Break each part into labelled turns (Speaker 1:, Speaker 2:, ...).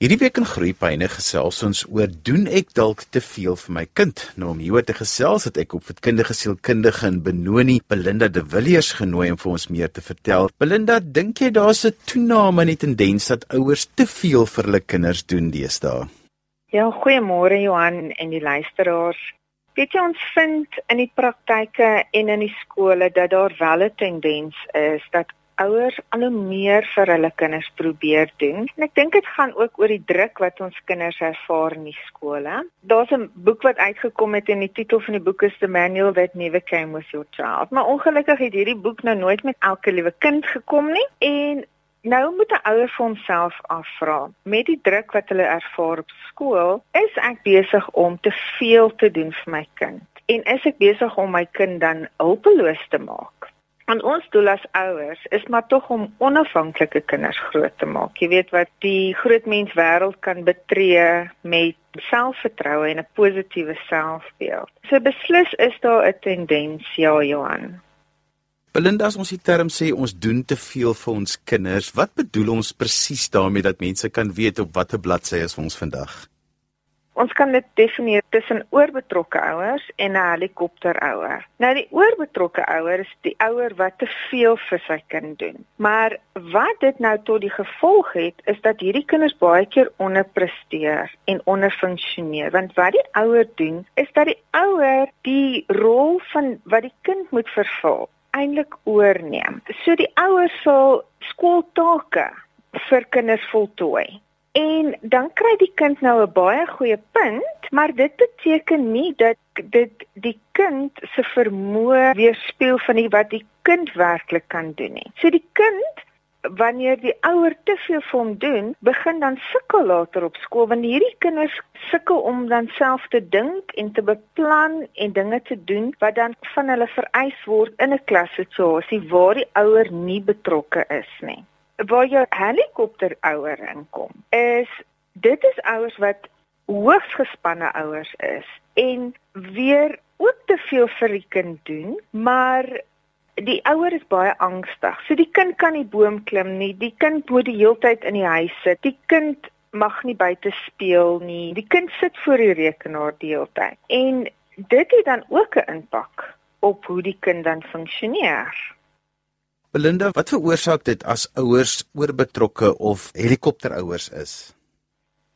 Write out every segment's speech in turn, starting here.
Speaker 1: Hierdie week in Groepyne gesels ons oor doen ek dalk te veel vir my kind. Nou om hieroor te gesels het ek op voedkundige sielkundige in Benoni, Belinda De Villiers genooi om vir ons meer te vertel. Belinda, dink jy daar's 'n toename in die tendens dat ouers te veel vir hulle kinders doen deesdae?
Speaker 2: Ja, goeiemôre Johan en die luisteraars. Weet jy ons vind in die praktyke en in die skole dat daar wel 'n tendens is dat ouers al hoe meer vir hulle kinders probeer doen. En ek dink dit gaan ook oor die druk wat ons kinders ervaar in die skole. Daar's 'n boek wat uitgekom het en die titel van die boek is The Manual That Never Came With Your Child. Maar ongelukkig het hierdie boek nou nooit met elke liewe kind gekom nie en Nou moet 'n ouer vir homself afvra, met die druk wat hulle ervaar op skool, is ek besig om te veel te doen vir my kind? En is ek besig om my kind dan hulpeloos te maak? Aan ons doel as ouers is maar tog om onafhanklike kinders groot te maak. Jy weet wat die groot mens wêreld kan betree met selfvertroue en 'n positiewe selfbeeld. So beslis is daar 'n tendens, ja Johan.
Speaker 1: Belinda, as ons die term sê ons doen te veel vir ons kinders, wat bedoel ons presies daarmee dat mense kan weet op watter bladsy is ons vandag?
Speaker 2: Ons kan dit definieer tussen oorbetrokke ouers en 'n helikopterouer. Nou die oorbetrokke ouer is die ouer wat te veel vir sy kind doen. Maar wat dit nou tot die gevolg het, is dat hierdie kinders baie keer onderpresteer en onderfunksioneer. Want wat die ouer doen, is dat die ouer die rol van wat die kind moet vervul eintlik oorneem. So die ouers sal skooltake vir kinders voltooi. En dan kry die kind nou 'n baie goeie punt, maar dit beteken nie dat dit die kind se vermoë weerspieël van die wat die kind werklik kan doen nie. So die kind wanneer die ouer te veel vir hom doen, begin dan sukkel later op skool want hierdie kinders sukkel om dan self te dink en te beplan en dinge te doen wat dan van hulle vereis word in 'n klassituasie waar die ouer nie betrokke is nie waar jou helikopter ouer inkom is dit is ouers wat hoogs gespanne ouers is en weer ook te veel vir die kind doen maar die ouer is baie angstig. So die kind kan nie boom klim nie die kind moet die heeltyd in die huis sit die kind mag nie buite speel nie die kind sit voor die rekenaar die heeltyd en dit het dan ook 'n impak op hoe die kind dan funksioneer
Speaker 1: Belinda, wat veroorsaak dit as ouers oorbetrokke of helikopterouers is?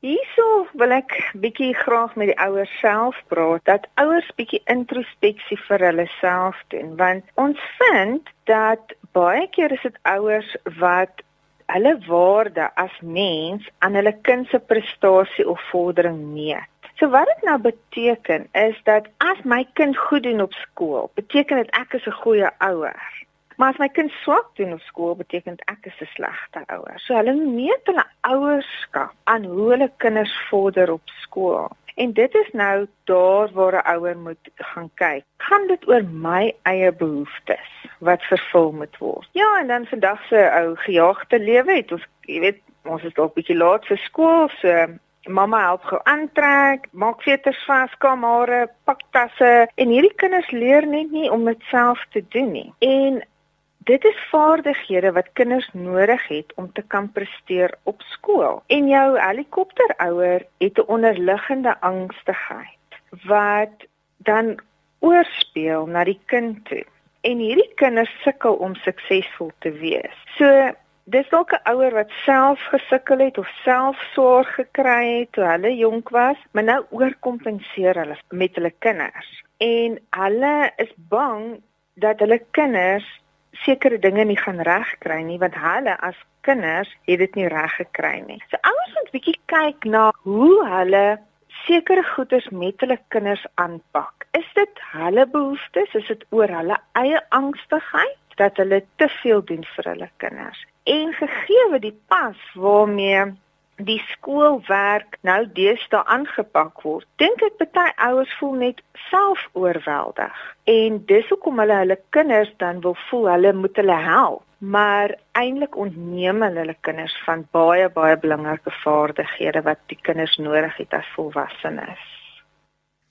Speaker 2: Hierso wil ek bietjie graag met die ouers self praat dat ouers bietjie introspeksie vir hulle self doen want ons vind dat baie keer is dit ouers wat hulle waarde as mens aan hulle kind se prestasie of vordering meet. So wat dit nou beteken is dat as my kind goed doen op skool, beteken dit ek is 'n goeie ouer. Maar as my kind swak doen op skool, beteken ek is 'n slegte ouer. So hulle meet hulle ouerskap aan hoe hulle kinders vorder op skool. En dit is nou daar waar 'n ouer moet gaan kyk. Gaan dit oor my eie behoeftes wat vervul moet word? Ja, en dan vandag se ou gejaagde lewe het ons, jy weet, ons is dalk bietjie laat vir skool, so Mamma help gou aantrek, maak veters vas, kamare, pak tasse en hierdie kinders leer net nie om dit self te doen nie. En Dit is vaardighede wat kinders nodig het om te kan presteer op skool. En jou helikopterouer het 'n onderliggende angstigheid wat dan oorspeel na die kind toe. En hierdie kinders sukkel om suksesvol te wees. So dis dalk 'n ouer wat self gesukkel het of self sorg gekry het toe hulle jonk was, maar nou oorkompenseer hulle met hulle kinders. En hulle is bang dat hulle kinders sekere dinge nie gaan regkry nie want hulle as kinders het dit nie reg gekry nie. So ouers moet bietjie kyk na hoe hulle sekere goeders met hulle kinders aanpak. Is dit hulle behoeftes? Is dit oor hulle eie angstigheid dat hulle te veel doen vir hulle kinders? En gegee die pas waarmee die skoolwerk nou deesdae aangepak word. Dink ek baie ouers voel net self oorweldig en dis hoekom hulle hulle kinders dan wil voel hulle moet hulle help, maar eintlik ontneem hulle hulle kinders van baie baie belangrike vaardighede wat die kinders nodig het as volwassenes.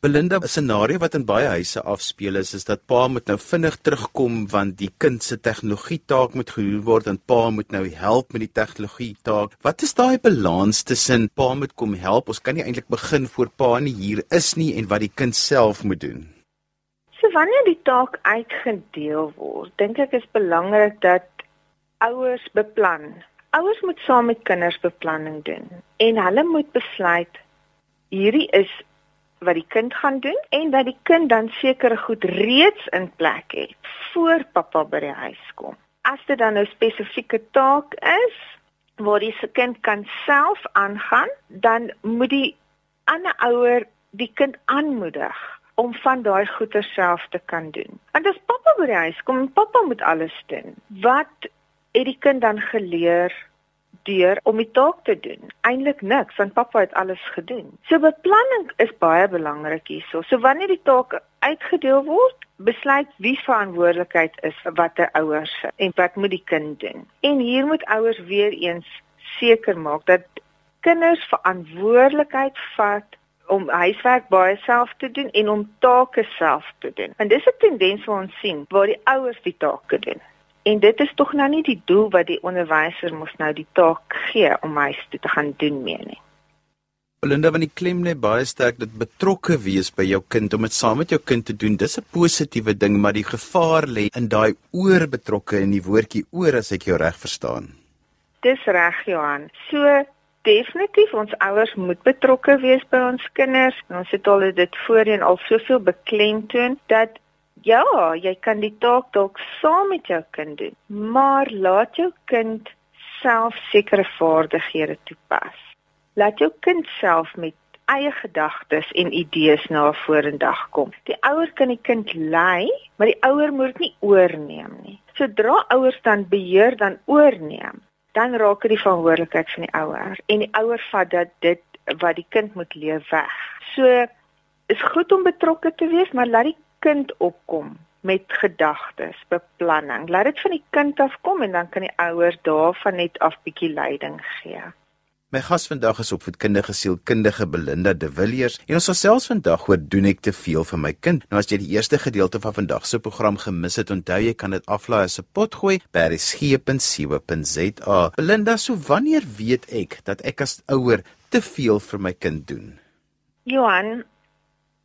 Speaker 1: Belinda, 'n scenario wat in baie huise afspeel is, is dat pa moet nou vinnig terugkom want die kind se tegnologie taak moet gedoen word en pa moet nou help met die tegnologie taak. Wat is daai balans tussen pa moet kom help? Ons kan nie eintlik begin voor pa nie hier is nie en wat die kind self moet doen.
Speaker 2: So wanneer die taak uitgedeel word, dink ek is belangrik dat ouers beplan. Ouers moet saam met kinders beplanning doen en hulle moet besluit hierdie is wat die kind gaan doen en dat die kind dan sekere goed reeds in plek het voor pappa by die huis kom. As dit dan 'n spesifieke taak is waar die se kind kan self aangaan, dan moet die ander ouer die kind aanmoedig om van daai goeie self te kan doen. Want as pappa by die huis kom, pappa moet alles doen. Wat het die kind dan geleer deur om die taak te doen. Eintlik niks, want pappa het alles gedoen. So beplanning is baie belangrik hierso. So wanneer die taak uitgedeel word, besluit wie verantwoordelikheid is vir watter ouers en wat moet die kind doen. En hier moet ouers weer eens seker maak dat kinders verantwoordelikheid vat om huiswerk baie self te doen en om take self te doen. En dis 'n tendens wat ons sien waar die ouers die take doen. En dit is tog nou nie die doel wat die onderwyser mos nou die taak gee om huis toe te gaan doen mee nie.
Speaker 1: Belinda van die klem lê baie sterk dat betrokke wees by jou kind om dit saam met jou kind te doen. Dis 'n positiewe ding, maar die gevaar lê in daai oor betrokke in die woordjie oor as ek jou reg verstaan.
Speaker 2: Dis reg, Johan. So definitief ons ouers moet betrokke wees by ons kinders. Ons het al dit voorheen al soveel beklemtoon dat Ja, jy kan die taak dalk saam met jou kind doen, maar laat jou kind self sekere vaardighede toepas. Laat jou kind self met eie gedagtes en idees na vorendag kom. Die ouer kan die kind lei, maar die ouer moet nie oorneem nie. Sodra ouers dan beheer dan oorneem, dan raak dit die verantwoordelikheid van die ouer en die ouer vat dat dit wat die kind moet leef weg. So is goed om betrokke te wees, maar laat die kind opkom met gedagtes, beplanning. Laat dit van die kind af kom en dan kan die ouers daarvan net af bietjie leiding gee.
Speaker 1: My gas vandag is opvoedkundige sielkundige Belinda De Villiers en ons gesels vandag oor doen ek te veel vir my kind. Nou as jy die eerste gedeelte van vandag se program gemis het, onthou jy kan dit aflaai as 'n potgooi by resgep.co.za. Belinda, so wanneer weet ek dat ek as ouer te veel vir my kind doen?
Speaker 2: Johan,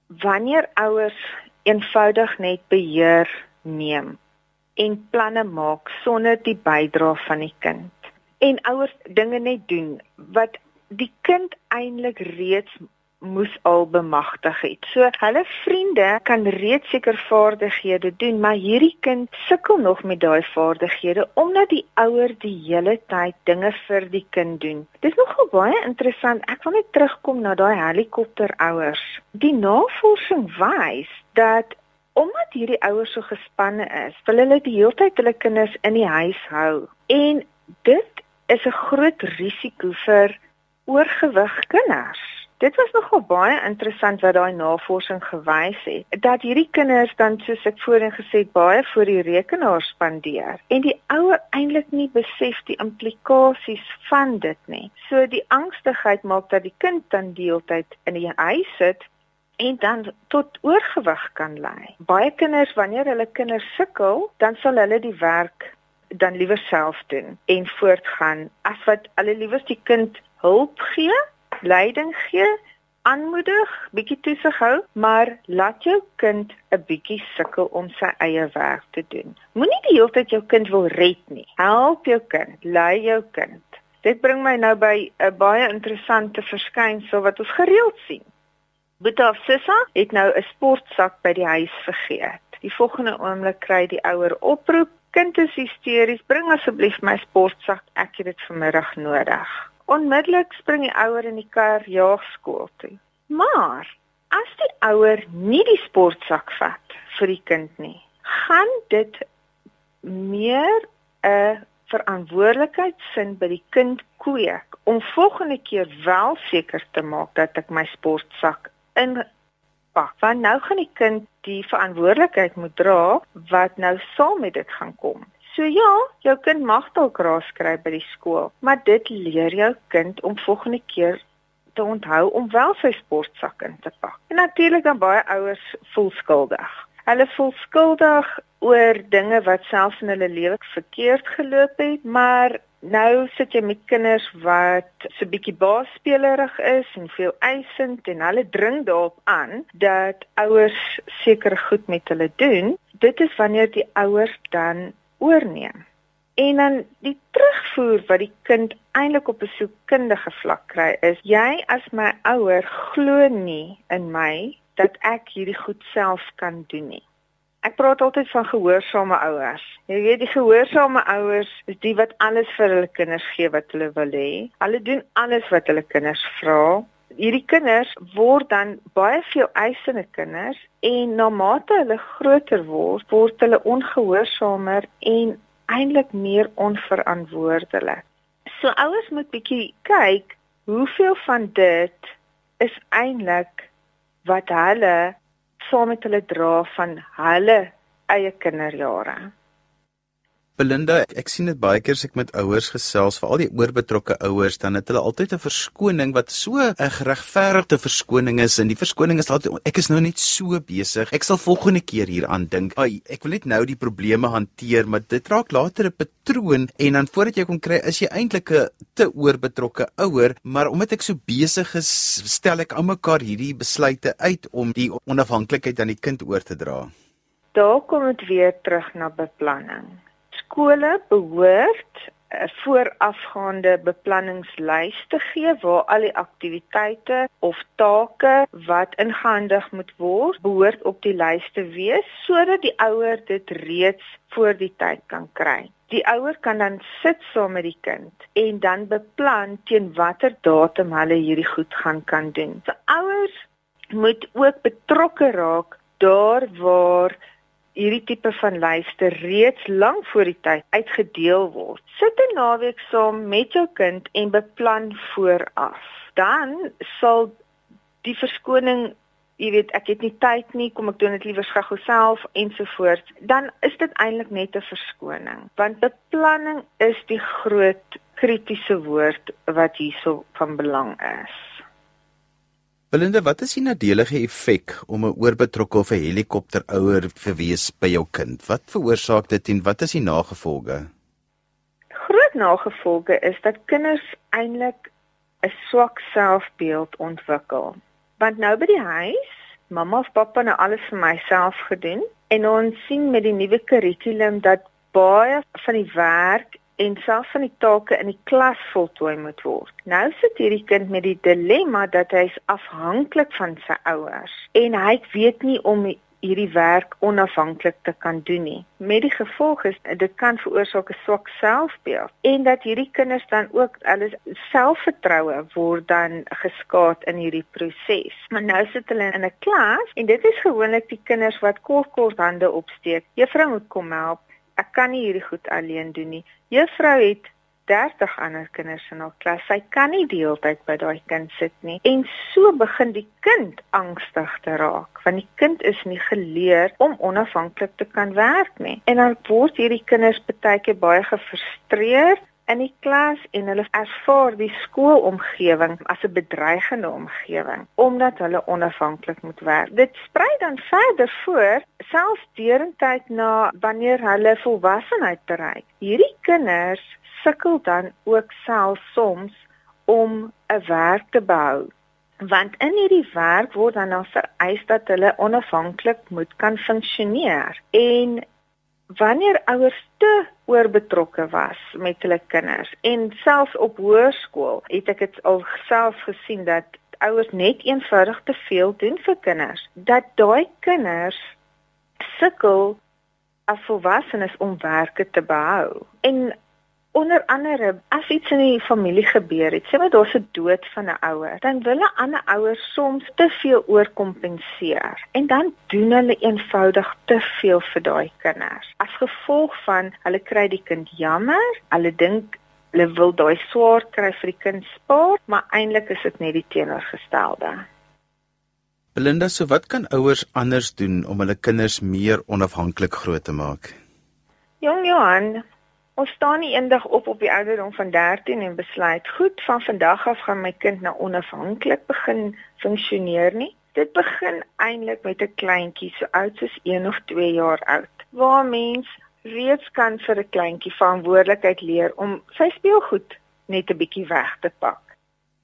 Speaker 2: wanneer ouers eenvoudig net beheer neem en planne maak sonder die bydrae van die kind. En ouers dinge net doen wat die kind eintlik reeds moes al bemagtig het. So hulle vriende kan reeds seker vaardighede doen, maar hierdie kind sukkel nog met daai vaardighede omdat die ouer die hele tyd dinge vir die kind doen. Dis nogal baie interessant. Ek wil net terugkom na daai helikopterouers. Die navorsing wys dat omdat hierdie ouers so gespanne is, wil hulle die hele tyd hulle kinders in die huis hou. En dit is 'n groot risiko vir oorgewig kinders. Dit was nogal baie interessant wat daai navorsing gewys het dat hierdie kinders dan soos ek voorheen gesê het baie voor die rekenaar spandeer en die ouer eintlik nie besef die implikasies van dit nie. So die angstigheid maak dat die kind dan deeltyd in die huis sit en dan tot oorgewig kan lei. Baie kinders wanneer hulle kinders sukkel, dan sal hulle die werk dan liewer self doen en voortgaan as wat hulle liewer die kind hulp gee leiding gee, aanmoedig, bietjie toesig hou, maar laat jou kind 'n bietjie sukkel om sy eie werk te doen. Moenie die hele tyd jou kind wil red nie. Help jou kind, lei jou kind. Dit bring my nou by 'n baie interessante verskynsel wat ons gereeld sien. Boeta of Sissa het nou 'n sportsak by die huis vergeet. Die volgende oomblik kry die ouer oproep: "Kind is hysteries, bring asseblief my sportsak, ek het dit vanmiddag nodig." Onmiddellik spring die ouer in die kar jaag skool toe. Maar as die ouer nie die sportsak vat vir die kind nie, gaan dit meer 'n verantwoordelikheidsin by die kind kweek om volgende keer wel seker te maak dat ek my sportsak in pak. Want nou gaan die kind die verantwoordelikheid moet dra wat nou saam met dit gaan kom. So ja, jou kind mag dalk raas kry by die skool, maar dit leer jou kind om volgende keer te onthou om wel sy sportsak in te pak. En natuurlik dan baie ouers voel skuldig. Hulle voel skuldig oor dinge wat selfs in hulle lewe verkeerd geloop het, maar nou sit jy met kinders wat so bietjie baasspelerig is en veel eisend en hulle dring daarop aan dat ouers seker goed met hulle doen. Dit is wanneer die ouers dan oorneem. En dan die terugvoer wat die kind eintlik op 'n sielkundige vlak kry is jy as my ouer glo nie in my dat ek hierdie goed self kan doen nie. Ek praat altyd van gehoorsame ouers. Jy weet die gehoorsame ouers is die wat alles vir hulle kinders gee wat hulle wil hê. Hulle doen alles wat hulle kinders vra. Hierdie kinders word dan baie veel eisende kinders en na mate hulle groter word, word hulle ongehoorsamer en eintlik meer onverantwoordelik. So ouers moet bietjie kyk hoeveel van dit is eintlik wat hulle saam met hulle dra van hulle eie kinderjare.
Speaker 1: Belinda, ek sien dit baie keer as ek met ouers gesels, veral die oorbetrokke ouers, dan het hulle altyd 'n verskoning wat so 'n geregverdigde verskoning is en die verskoning is altyd ek is nou net so besig. Ek sal volgende keer hieraan dink. Ai, ek wil net nou die probleme hanteer, maar dit raak later 'n patroon en dan voordat jy kon kry, is jy eintlik 'n te oorbetrokke ouer, maar omdat ek so besig is, stel ek almekaar hierdie besluite uit om die onafhanklikheid aan die kind oor te dra.
Speaker 2: Daar kom dit weer terug na beplanning skole behoort 'n voorafgaande beplanningslys te gee waar al die aktiwiteite of take wat ingehandig moet word, behoort op die lys te wees sodat die ouer dit reeds voor die tyd kan kry. Die ouer kan dan sit saam met die kind en dan beplan teen watter datum hulle hierdie goed gaan kan doen. So ouers moet ook betrokke raak daar waar hierdie tipe van lyste reeds lank voor die tyd uitgedeel word. Sit 'n naweek saam met jou kind en beplan vooraf. Dan sal die verskoning, jy weet, ek het nie tyd nie, kom ek doen dit liewer gou self ensovoorts. Dan is dit eintlik net 'n verskoning, want beplanning is die groot kritiese woord wat hierso van belang is.
Speaker 1: Belinda, wat is die nadelige effek om 'n oorbetrokke of 'n helikopterouer te wees by jou kind? Wat veroorsaak dit en wat is die nagevolge?
Speaker 2: Groot nagevolge is dat kinders eintlik 'n swak selfbeeld ontwikkel. Want nou by die huis, mamma of pappa nou alles vir myself gedoen en ons sien met die nuwe kurrikulum dat baie van die werk en selfs van die take in die klas voltooi moet word. Nou sit hierdie kind met die dilemma dat hy afhanklik van sy ouers en hy weet nie om hierdie werk onafhanklik te kan doen nie. Met die gevolg is dit kan veroorsaak 'n swak selfbeeld en dat hierdie kinders dan ook hulle selfvertroue word dan geskaad in hierdie proses. Maar nou sit hulle in 'n klas en dit is gewoonlik die kinders wat kort kort hande opsteek. Juffrou moet kom help ek kan nie hierdie goed alleen doen nie. Juffrou het 30 ander kinders in haar klas. Sy kan nie die hele tyd by daai kind sit nie. En so begin die kind angstig te raak, want die kind is nie geleer om onafhanklik te kan werk nie. En dan word hierdie kinders baie keer baie gefrustreerd in die klas en hulle ervaar die skoolomgewing as 'n bedreigende omgewing omdat hulle onafhanklik moet werk. Dit sprei dan verder voor selfs deurentyd na wanneer hulle volwassenheid bereik. Hierdie kinders sukkel dan ook self soms om 'n werk te behou want in hierdie werk word dan nou vereis dat hulle onafhanklik moet kan funksioneer en wanneer ouers te oorbetrokke was met hulle kinders en selfs op hoërskool het ek dit al self gesien dat ouers net eenvoudig te veel doen vir kinders dat daai kinders sukkel as volwassenes om werke te behou. En onder andere as iets in die familie gebeur het, sê maar daar's 'n dood van 'n ouer, dan wil 'n ander ouer soms te veel oorkompenseer en dan doen hulle eenvoudig te veel vir daai kinders. As gevolg van hulle kry die kind jammer, hulle dink hulle wil daai swaar kry vir die kind spaar, maar eintlik is dit net die teenoorgestelde.
Speaker 1: Belinda, so wat kan ouers anders doen om hulle kinders meer onafhanklik groot te maak?
Speaker 2: Jong Johan, Ons staan nie eendag op op die ouderdom van 13 en besluit, goed, van vandag af gaan my kind nou onafhanklik begin funksioneer nie. Dit begin eintlik met 'n kleintjie so oud soos 1 of 2 jaar oud, waar mens reeds kan vir 'n kleintjie verantwoordelikheid leer om sy speelgoed net 'n bietjie weg te pak.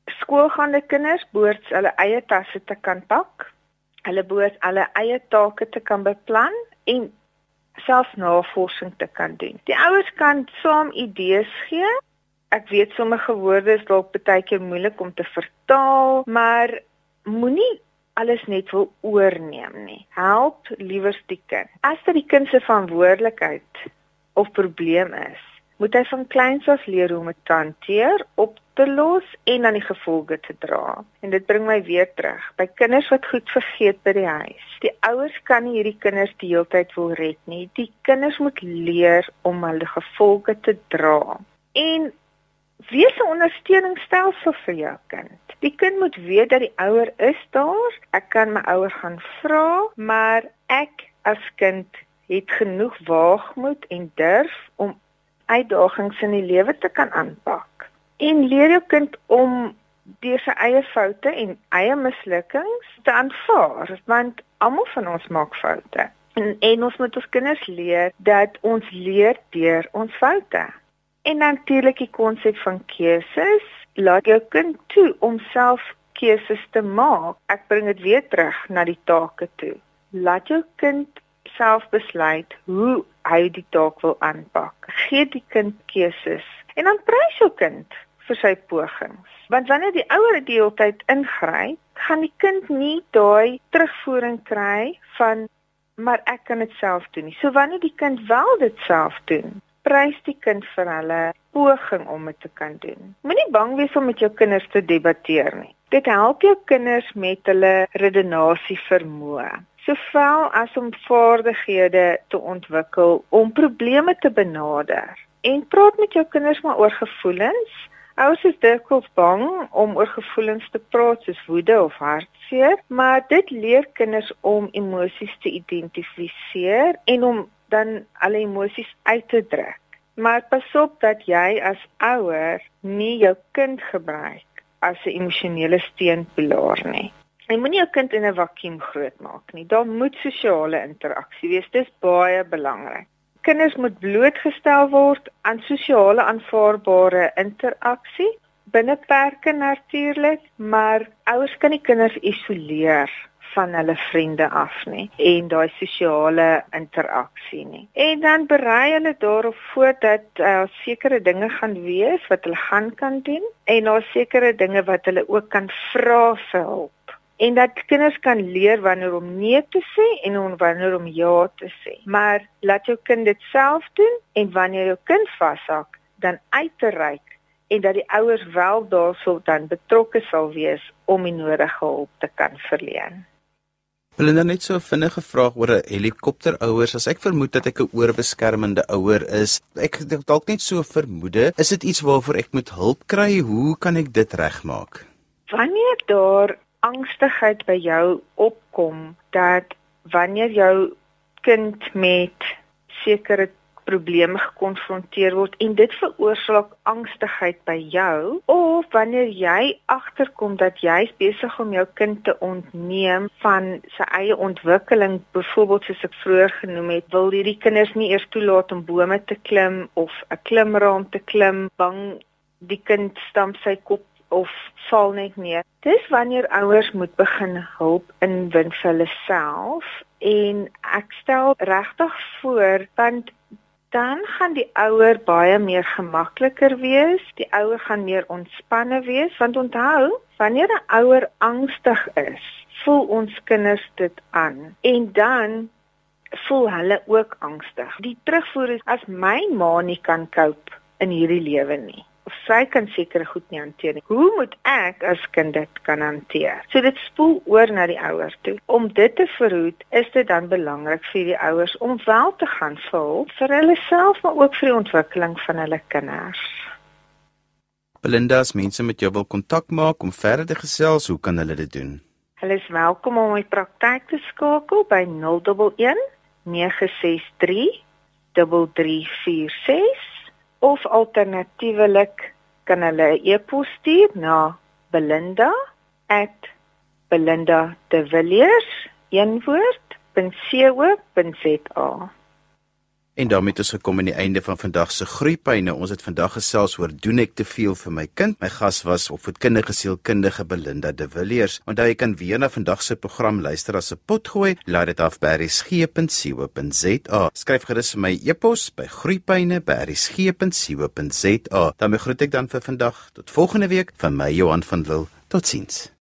Speaker 2: Skoolgaande kinders behoort hulle eie tasse te kan pak. Hulle behoort hulle eie take te kan beplan en self navorsing te kan doen. Die ouers kan saam idees gee. Ek weet sommige woorde is dalk baie keer moeilik om te vertaal, maar moenie alles net wil oorneem nie. Help liewer die kind. As dit die kind se verantwoordelikheid of probleem is, moet hy van kleins af leer hoe om dit te hanteer, op te los en dan die gevolge te dra. En dit bring my weer terug by kinders wat goed vergeet by die huis. Die ouers kan nie hierdie kinders die hele tyd wil red nie. Die kinders moet leer om hulle gevolge te dra. En wees 'n ondersteuningsstelsel vir jou kind. Die kind moet weet dat die ouer is daar. Ek kan my ouer gaan vra, maar ek as kind het genoeg waagmoed en durf om uitdagings in die lewe te kan aanpak. En leer jou kind om deur sy eie foute en eie mislukkings te aanvaar, want almal van ons maak foute. En, en ons moet ons kinders leer dat ons leer deur ons foute. En natuurlik die konsep van keuses, laat jou kind toe om self keuses te maak. Ek bring dit weer terug na die take toe. Laat jou kind self besluit hoe hy die taak wil aanpak. Gee die kind keuses en dan prys jou kind vir sy pogings. Want wanneer die ouer die hele tyd ingryp, gaan die kind nie daai terugvoering kry van maar ek kan dit self doen nie. So wanneer die kind wel dit self doen, prys die kind vir hulle poging om dit te kan doen. Moenie bang wees om met jou kinders te debatteer nie. Dit help jou kinders met hulle redenasie vermoë sowel as om vaardighede te ontwikkel om probleme te benader. En praat met jou kinders maar oor gevoelens. Ouers is dikwels bang om oor gevoelens te praat soos woede of hartseer, maar dit leer kinders om emosies te identifiseer en om dan alle emosies uit te druk. Maar pas op dat jy as ouer nie jou kind gebruik as 'n emosionele steunpilaar nie. Jy moenie jou kind in 'n vakuum grootmaak nie. Daar moet sosiale interaksie wees. Dis baie belangrik. Kinders moet blootgestel word aan sosiale aanvaarbare interaksie binne perke natuurlik, maar ouers kan nie kinders isoleer van hulle vriende af nie en daai sosiale interaksie nie. En dan berei hulle daarop voor dat uh, sekere dinge gaan wees wat hulle gaan kan doen en daar sekere dinge wat hulle ook kan vra vir hulp en dat kinders kan leer wanneer om nee te sê en wanneer om ja te sê. Maar laat jou kind dit self doen en wanneer jou kind vashak, dan uit te reik en dat die ouers wel daarso dan betrokke sal wees om die nodige hulp te kan verleen.
Speaker 1: Belinda net so 'n vinnige vraag oor 'n helikopterouers. As ek vermoed dat ek 'n oorbeskermende ouer is, ek dalk net so vermoede, is dit iets waarvoor ek moet hulp kry? Hoe kan ek dit regmaak?
Speaker 2: Wanneer daar angstigheid by jou opkom dat wanneer jou kind met sekere probleme gekonfronteer word en dit veroorsaak angstigheid by jou of wanneer jy agterkom dat jy besig om jou kind te ontneem van sy eie ontwikkeling byvoorbeeld soos ek vroeër genoem het wil hierdie kinders nie eers toelaat om bome te klim of 'n klimraam te klim bang die kind stamp sy kop of val net neer. Dis wanneer ouers moet begin hulp inwin vir hulle self en ek stel regtig voor want dan gaan die ouer baie meer gemakliker wees. Die ouer gaan meer ontspanne wees want onthou, wanneer 'n ouer angstig is, voel ons kinders dit aan. En dan voel hulle ook angstig. Die terugvoer is as my ma nie kan cope in hierdie lewe nie sy kan seker goed nie hanteer nie. Hoe moet ek as kind dit kan hanteer? So dit spoel oor na die ouers toe. Om dit te verhoed, is dit dan belangrik vir die ouers om wel te gaan vul vir hulle self maar ook vir die ontwikkeling van hulle kinders.
Speaker 1: Belinda, as mense met jou wil kontak maak om verder te gesels, hoe kan hulle dit doen?
Speaker 2: Hulle is welkom om my praktyk te skakel by 011 963 3346 of alternatiewelik kan hulle 'n e-pos stuur na belinda@belinda.de.co.za.
Speaker 1: En daarmee het ons gekom aan die einde van vandag se groeipyne. Ons het vandag gesels oor doen ek te veel vir my kind? My gas was opvoedkundige sielkundige Belinda De Villiers. Onthou jy kan weer na vandag se program luister as 'n potgooi. Laai dit af by resgep.co.za. Skryf gerus vir my e-pos by groeipyne@resgep.co.za. Dan groet ek dan vir vandag. Tot volgende week van my Johan van Lille. Totsiens.